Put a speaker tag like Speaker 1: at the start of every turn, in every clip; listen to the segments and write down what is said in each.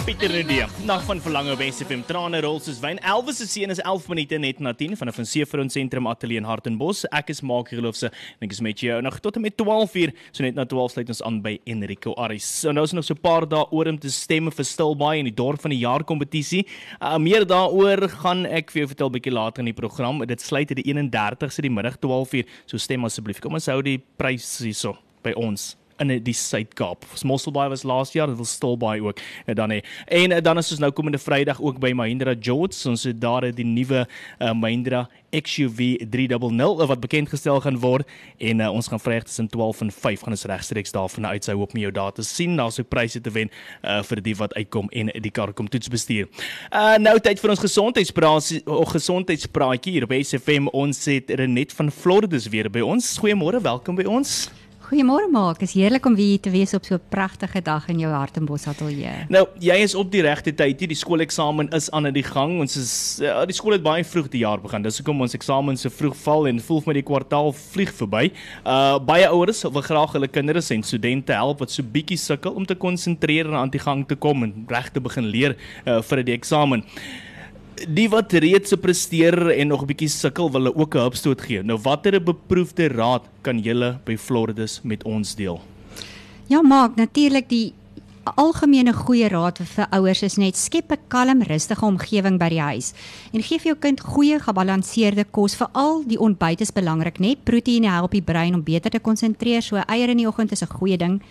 Speaker 1: Pieter Redee, nag van verlange op SFM trane rol soos wyn. Elvis se seun is 11 minute net na 10 van 'n Seefront sentrum ateljee in Hartenbos. Ek is Maak Geloofse en ek is met jou nog tot en met 12 uur. So net na 12 sluit ons aan by Enrico Aris. So nou is nog so 'n paar dae oor om te stem vir Stilbaai in die dorp van die jaar kompetisie. Uh, meer daaroor gaan ek vir jou vertel bietjie later in die program. Dit sluit die 31ste die middag 12 uur. So stem asseblief. Kom ons hou die prys hierso by ons in die Suid-Kaap. Mosselbaai was laas jaar, dit wil Stilbaai ook uh, dan hê. En uh, dan is ons nou komende Vrydag ook by Mahindra George, ons het daar die nuwe uh, Mahindra XUV 300 wat bekend gestel gaan word en uh, ons gaan vrydag tussen 12 en 5 gaan ons regstreeks daarvan uitsou op my jou data sien daar's ook pryse te wen uh, vir die wat uitkom en die kar kom toets bestuur. Uh, nou tyd vir ons gesondheidspraatjie oh, gesondheidspraatjie hier op SFM ons het Renet van Florides weer by ons. Goeiemôre, welkom by ons.
Speaker 2: Goeiemôre Maak, is heerlik om weer te wees op so 'n pragtige dag in jou Hartenbos ateljee.
Speaker 1: Nou, jy is op die regte tyd hier. Die skooleksamen is aan in die gang. Ons is ja, die skool het baie vroeg die jaar begin. Dis hoekom ons eksamens so vroeg val en voel my die kwartaal vlieg verby. Uh baie ouers wil graag hulle kinders en studente help wat so bietjie sukkel om te konsentreer en aan die gang te kom en reg te begin leer uh, vir die eksamen die wat reeds presteer en nog 'n bietjie sukkel wil hulle ook 'n hupstoot gee. Nou watter 'n beproefde raad kan julle by Floridus met ons deel?
Speaker 2: Ja, maak natuurlik die algemene goeie raad vir ouers is net skep 'n kalm, rustige omgewing by die huis en gee vir jou kind goeie, gebalanseerde kos. Veral die ontbyt is belangrik, net proteïene help die brein om beter te konsentreer. So eiers in die oggend is 'n goeie ding.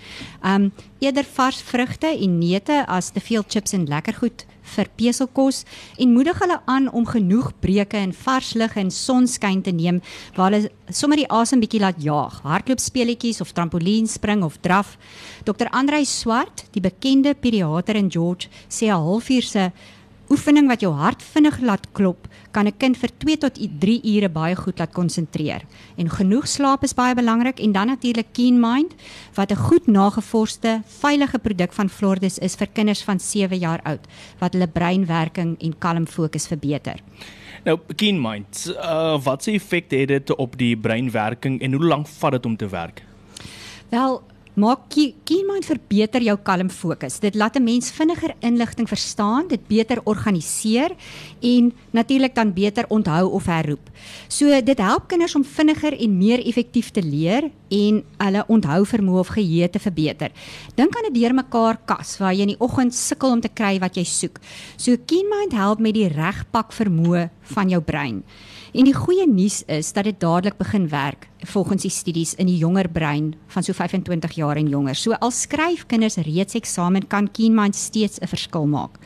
Speaker 2: Um eerder vars vrugte en neute as te veel chips en lekker goed vir peselkos en moedig hulle aan om genoeg breuke en vars lug en sonskyn te neem waar hulle sommer die asem bietjie laat jaag. Hardloop speletjies of trampolien spring of draf. Dr. Andrei Swart, die bekende pediater in George, sê 'n halfuur se oefening wat jou hart vinnig laat klop, kan 'n kind vir 2 tot 3 ure baie goed laat konsentreer. En genoeg slaap is baie belangrik en dan natuurlik Keen Mind wat 'n goed nagevorsde, veilige produk van Flordis is vir kinders van 7 jaar oud wat hulle breinwerking en kalm fokus verbeter.
Speaker 1: Nou, Keen Mind, uh, wat se effek het dit op die breinwerking en hoe lank vat dit om te werk?
Speaker 2: Wel, Maak KeenMind verbeter jou kalm fokus. Dit laat 'n mens vinniger inligting verstaan, dit beter organiseer en natuurlik dan beter onthou of herroep. So dit help kinders om vinniger en meer effektief te leer en hulle onthou vermoë of geheue te verbeter. Dink aan 'n deurmekaar kas waar jy in die oggend sukkel om te kry wat jy soek. So KeenMind help met die regpak vermoë van jou brein. En die goeie nuus is dat dit dadelik begin werk volgens die studies in die jonger brein van so 25 jaar en jonger. So al skryf kinders reeds eksamen kan KeenMind steeds 'n verskil maak.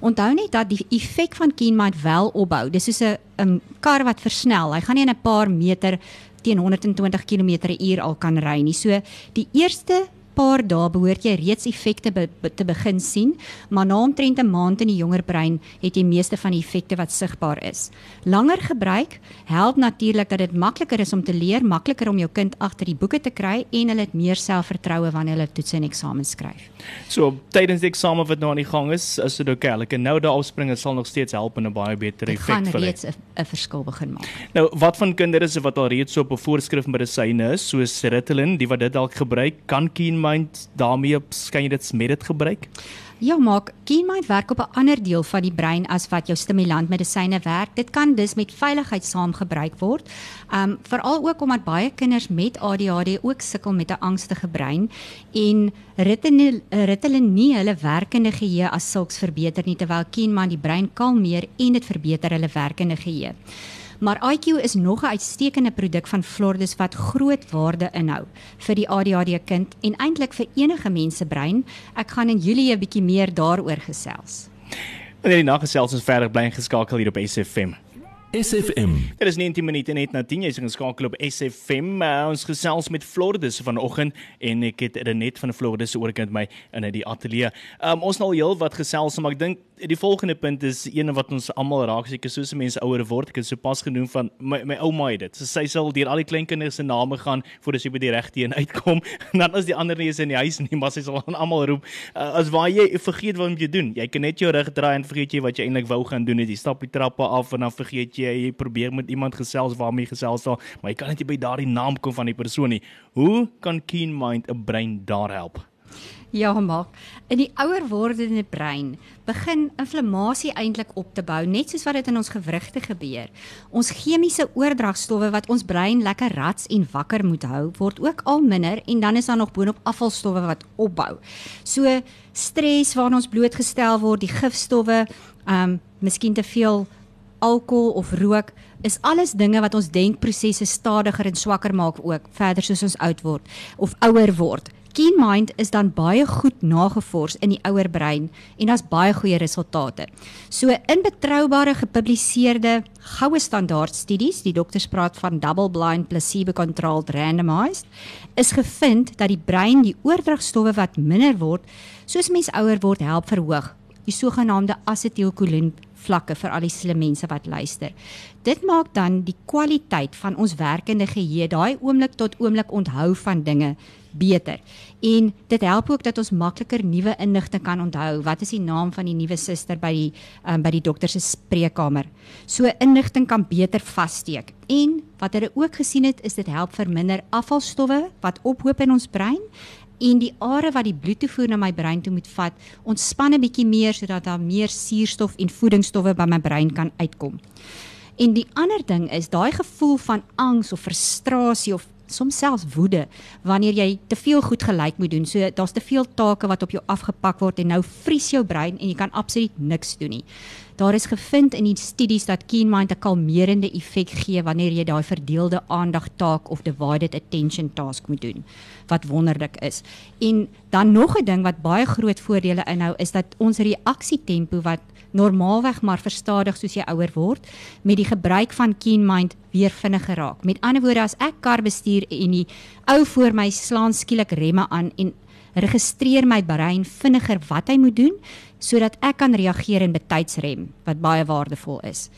Speaker 2: Onthou net dat die effek van KeenMind wel opbou. Dis soos 'n kar wat versnel. Hy gaan nie in 'n paar meter teen 120 km/h al kan ry nie. So die eerste paar dae behoort jy reeds effekte be, be, te begin sien, maar na omtrent 'n maand in die jonger brein het jy meeste van die effekte wat sigbaar is. Langer gebruik help natuurlik dat dit makliker is om te leer, makliker om jou kind agter die boeke te kry en hulle het meer selfvertroue wanneer hulle toetse en eksamens skryf.
Speaker 1: So, tydens die eksamen wat nou aan die gang is, is dit okay. Ek nou daar afspring sal nog steeds help en 'n baie beter effek vir hulle.
Speaker 2: Dit gaan reeds 'n verskil begin maak.
Speaker 1: Nou, wat van kinders wat al reeds so op 'n voorskrif medisyne is, soos Ritalin, die wat dit dalk gebruik, kan Keen KeenMind daarmee skyn jy dit met dit gebruik?
Speaker 2: Ja, maak KeenMind werk op 'n ander deel van die brein as wat jou stimulant medisyne werk. Dit kan dus met veiligheid saam gebruik word. Um veral ook omdat baie kinders met ADHD ook sukkel met 'n angstige brein en Ritalin nie hulle werkende geheue as sulks verbeter nie terwyl KeenMind die brein kalmeer en dit verbeter hulle werkende geheue. Maar IQ is nog 'n uitstekende produk van Flordis wat groot waarde inhou vir die ADHD kind en eintlik vir enige mens se brein. Ek gaan in Julie 'n bietjie meer daaroor gesels.
Speaker 1: En hierdie nagesels is verder bly geskakel hier op SFM.
Speaker 3: SFM.
Speaker 1: Dit is 19 minute net na 10 jy is geskakel op SFM. Uh, ons gesels met Florides vanoggend en ek het Renet van Florides oorkant my in die ateljee. Um, ons nou heel wat gesels, maar ek dink die volgende punt is een wat ons almal raak seker soos mense ouer word. Ek het sopas genoem van my my ouma het dit. So sy sal deur al die kleinkinders se name gaan voordat sy by die regte een uitkom. En dan as die ander nie is in die huis nie, maar sy sal aan almal roep. Uh, as waar jy vergeet wat jy doen. Jy kan net jou rug draai en vergeet jy wat jy eintlik wou gaan doen. Jy stap die trappe af en dan vergeet jy jy probeer met iemand gesels waarmee jy gesels sal, maar jy kan net nie by daardie naam kom van die persoon nie. Hoe kan Keen Mind 'n brein daar help?
Speaker 2: Ja, maak. In die ouer wordende brein begin inflammasie eintlik op te bou, net soos wat dit in ons gewrigte gebeur. Ons chemiese oordragstowwe wat ons brein lekker rats en wakker moet hou, word ook al minder en dan is daar nog boonop afvalstowwe wat opbou. So stres waaraan ons blootgestel word, die gifstowwe, ehm um, miskien te veel alkohol of rook is alles dinge wat ons denkprosesse stadiger en swakker maak ook verder soos ons oud word of ouer word. Keen Mind is dan baie goed nagevors in die ouer brein en daar's baie goeie resultate. So in betroubare gepubliseerde goue standaard studies, die dokters praat van double blind placebo controlled randomized, is gevind dat die brein die oordragstowwe wat minder word soos mens ouer word help verhoog, die sogenaamde asetielkolien vlakke vir al die slim mense wat luister. Dit maak dan die kwaliteit van ons werkende geheue, daai oomblik tot oomblik onthou van dinge beter. En dit help ook dat ons makliker nuwe inligting kan onthou. Wat is die naam van die nuwe suster by die um, by die dokter se spreekkamer? So inligting kan beter vassteek. En wat hulle ook gesien het, is dit help verminder afvalstowwe wat ophoop in ons brein en die are wat die bloedtoevoer na my brein toe moet vat, ontspan 'n bietjie meer sodat daar meer suurstof en voedingsstowwe by my brein kan uitkom. En die ander ding is daai gevoel van angs of frustrasie of soms selfs woede wanneer jy te veel goed gelyk moet doen. So daar's te veel take wat op jou afgepak word en nou vries jou brein en jy kan absoluut niks doen nie. Daar is gevind in die studies dat keen mind 'n kalmerende effek gee wanneer jy daai verdeelde aandag taak of divided attention task moet doen wat wonderlik is. En dan nog 'n ding wat baie groot voordele inhou is dat ons reaksietempo wat normaalweg maar verstadig soos jy ouer word met die gebruik van keen mind weer vinniger raak. Met ander woorde as ek kar bestuur en die ou voor my slaan skielik remme aan en registreer my brein vinniger wat hy moet doen sodat ek kan reageer en betyds rem wat baie waardevol is.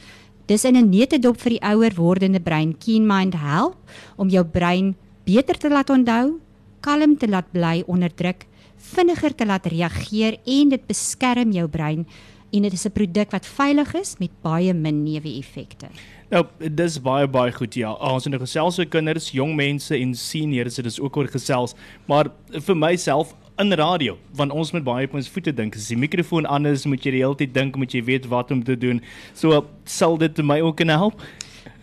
Speaker 2: Dis in 'n neutedop vir die ouer wordende brein keen mind help om jou brein beter te laat onthou, kalm te laat bly onder druk, vinniger te laat reageer en dit beskerm jou brein en dit is 'n produk wat veilig is met baie min neeweffekte.
Speaker 1: Nou, dis baie baie goed ja. Ons het nou gesels oor kinders, jong mense en seniors, dit is ook oor gesels, maar vir myself in radio, want ons moet baie op ons voete dink. As die mikrofoon anders, moet jy die hele tyd dink, moet jy weet wat om te doen. So sal dit my ook kan help.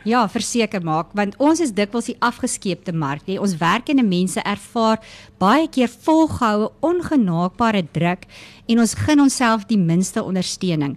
Speaker 2: Ja, verseker maak want ons is dikwels die afgeskeepte mark. Nee, ons werkende mense ervaar baie keer volgehoue ongenaakbare druk en ons gun onsself die minste ondersteuning.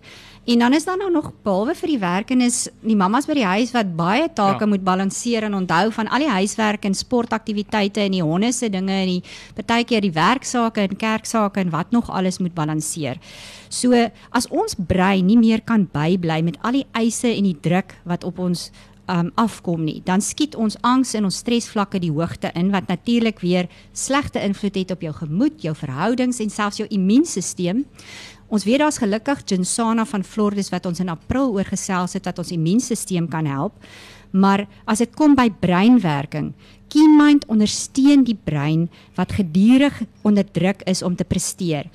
Speaker 2: En dan is daar nou nog behalwe vir die werkendes, die mammas by die huis wat baie take ja. moet balanseer en onthou van al die huiswerk en sportaktiwiteite en die honde se dinge en die partykeer die werksake en kerksake en wat nog alles moet balanseer. So as ons brein nie meer kan bybly met al die eise en die druk wat op ons um, afkom nie, dan skiet ons angs en ons stresvlakke die hoogte in wat natuurlik weer slegte invloed het op jou gemoed, jou verhoudings en selfs jou immuunstelsel. Ons weet daar's gelukkig Jinsana van Flordes wat ons in April oorgesels het dat ons immuunstelsel kan help. Maar as dit kom by breinwerking, KeenMind ondersteun die brein wat gedurig onder druk is om te presteer.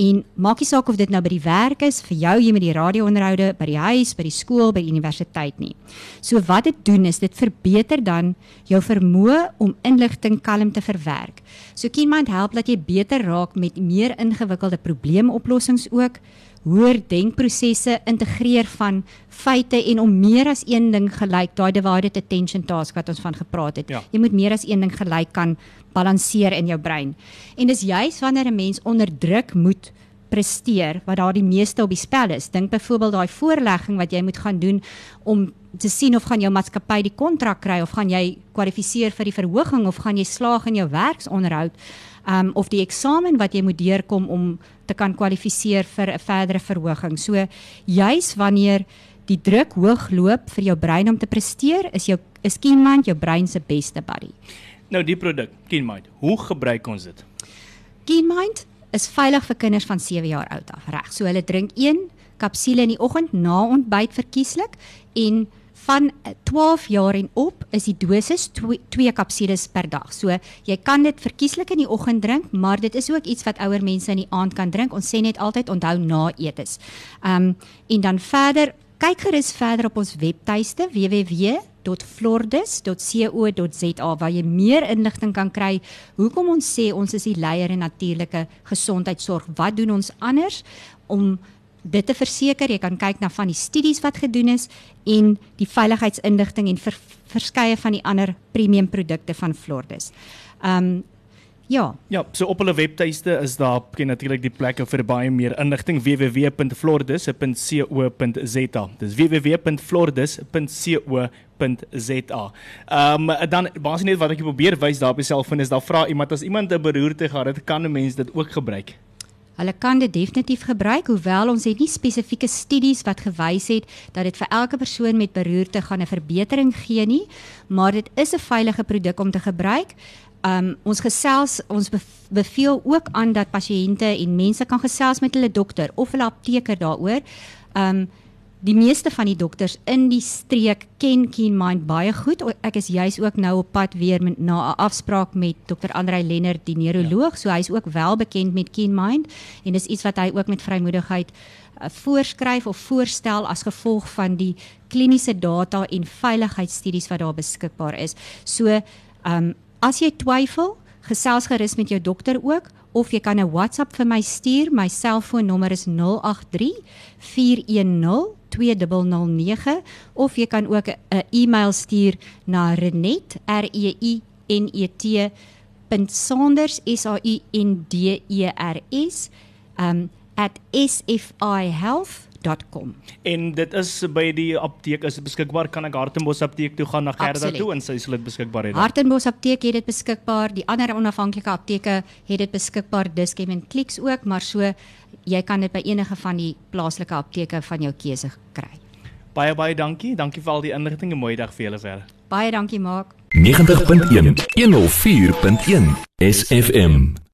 Speaker 2: En maak nie saak of dit nou by die werk is, vir jou jy met die radio-onderhoude, by die huis, by die skool, by die universiteit nie. So wat dit doen is dit verbeter dan jou vermoë om inligting kalm te verwerk. So KeenMind help dat jy beter raak met meer ingewikkelde probleemoplossings ook, hoër denkprosesse integreer van feite en om meer as een ding gelyk, daai divided attention task wat ons van gepraat het. Ja. Jy moet meer as een ding gelyk kan balanseer in jou brein. En dis juis wanneer 'n mens onder druk moet presteer wat daar die meeste op die spel is. Dink byvoorbeeld daai voorlegging wat jy moet gaan doen om te sien of gaan jou maatskappy die kontrak kry of gaan jy kwalifiseer vir die verhoging of gaan jy slaag in jou werksonderhoud um, of die eksamen wat jy moet deurkom om te kan kwalifiseer vir 'n verdere verhoging. So juis wanneer die druk hoog loop vir jou brein om te presteer, is jou is KeenMind jou brein se beste buddy.
Speaker 1: Nou die produk, KeenMind, hoe gebruik ons dit?
Speaker 2: KeenMind is veilig vir kinders van 7 jaar oud af, reg. So hulle drink 1 kapsule in die oggend na ontbyt verkieslik en van 12 jaar en op is die dosis 2 kapsules per dag. So jy kan dit verkieslik in die oggend drink, maar dit is ook iets wat ouer mense in die aand kan drink. Ons sê net altyd onthou na etes. Ehm um, en dan verder kyk gerus verder op ons webtuiste www.flordus.co.za waar jy meer inligting kan kry. Hoekom ons sê ons is die leier in natuurlike gesondheidsorg? Wat doen ons anders om dit te verseker. Jy kan kyk na van die studies wat gedoen is en die veiligheidsinligting en ver, verskeie van die ander premium produkte van Flordus. Um Ja.
Speaker 1: Ja, so op hulle webtuiste is daar ken natuurlik die plekke vir baie meer inligting www.flordus.co.za. Dis www.flordus.co.za. Ehm um, dan basies net wat ek probeer wys daar op die selfoon is daar vra iemand as iemand 'n beroerte gehad het, kan 'n mens dit ook gebruik?
Speaker 2: Hulle kan dit definitief gebruik hoewel ons het nie spesifieke studies wat gewys het dat dit vir elke persoon met beroerte gaan 'n verbetering gee nie, maar dit is 'n veilige produk om te gebruik. Um ons gesels ons beveel ook aan dat pasiënte en mense kan gesels met hulle dokter of hulle apteker daaroor. Um die meeste van die dokters in die streek ken Keen Mind baie goed. Ek is juis ook nou op pad weer met, na 'n afspraak met dokter Andrei Lennert, die neuroloog, ja. so hy's ook wel bekend met Keen Mind en dis iets wat hy ook met vrymoedigheid uh, voorskryf of voorstel as gevolg van die kliniese data en veiligheidsstudies wat daar beskikbaar is. So, ehm um, as jy twyfel, gesels gerus met jou dokter ook of jy kan 'n WhatsApp vir my stuur. My selfoonnommer is 083 410 2009 of jy kan ook 'n e-mail stuur na renet r e i n e t .sanders s a u n d e r s um at sfihealth.com.
Speaker 1: En dit is by die apteek is dit beskikbaar kan ek Hartenbos apteek toe gaan na Gerda toe en sy sal dit beskikbaar hê.
Speaker 2: Hartenbos apteek het dit beskikbaar, die ander onafhanklike apteke het dit beskikbaar, Dischem en Clicks ook, maar so jy kan dit by enige van die plaaslike apteke van jou keuse kry.
Speaker 1: Baie baie dankie. Dankie vir al die inligting en 'n mooi dag vir julle verder.
Speaker 2: Baie dankie, Maak.
Speaker 3: 90.1 104.1 SFM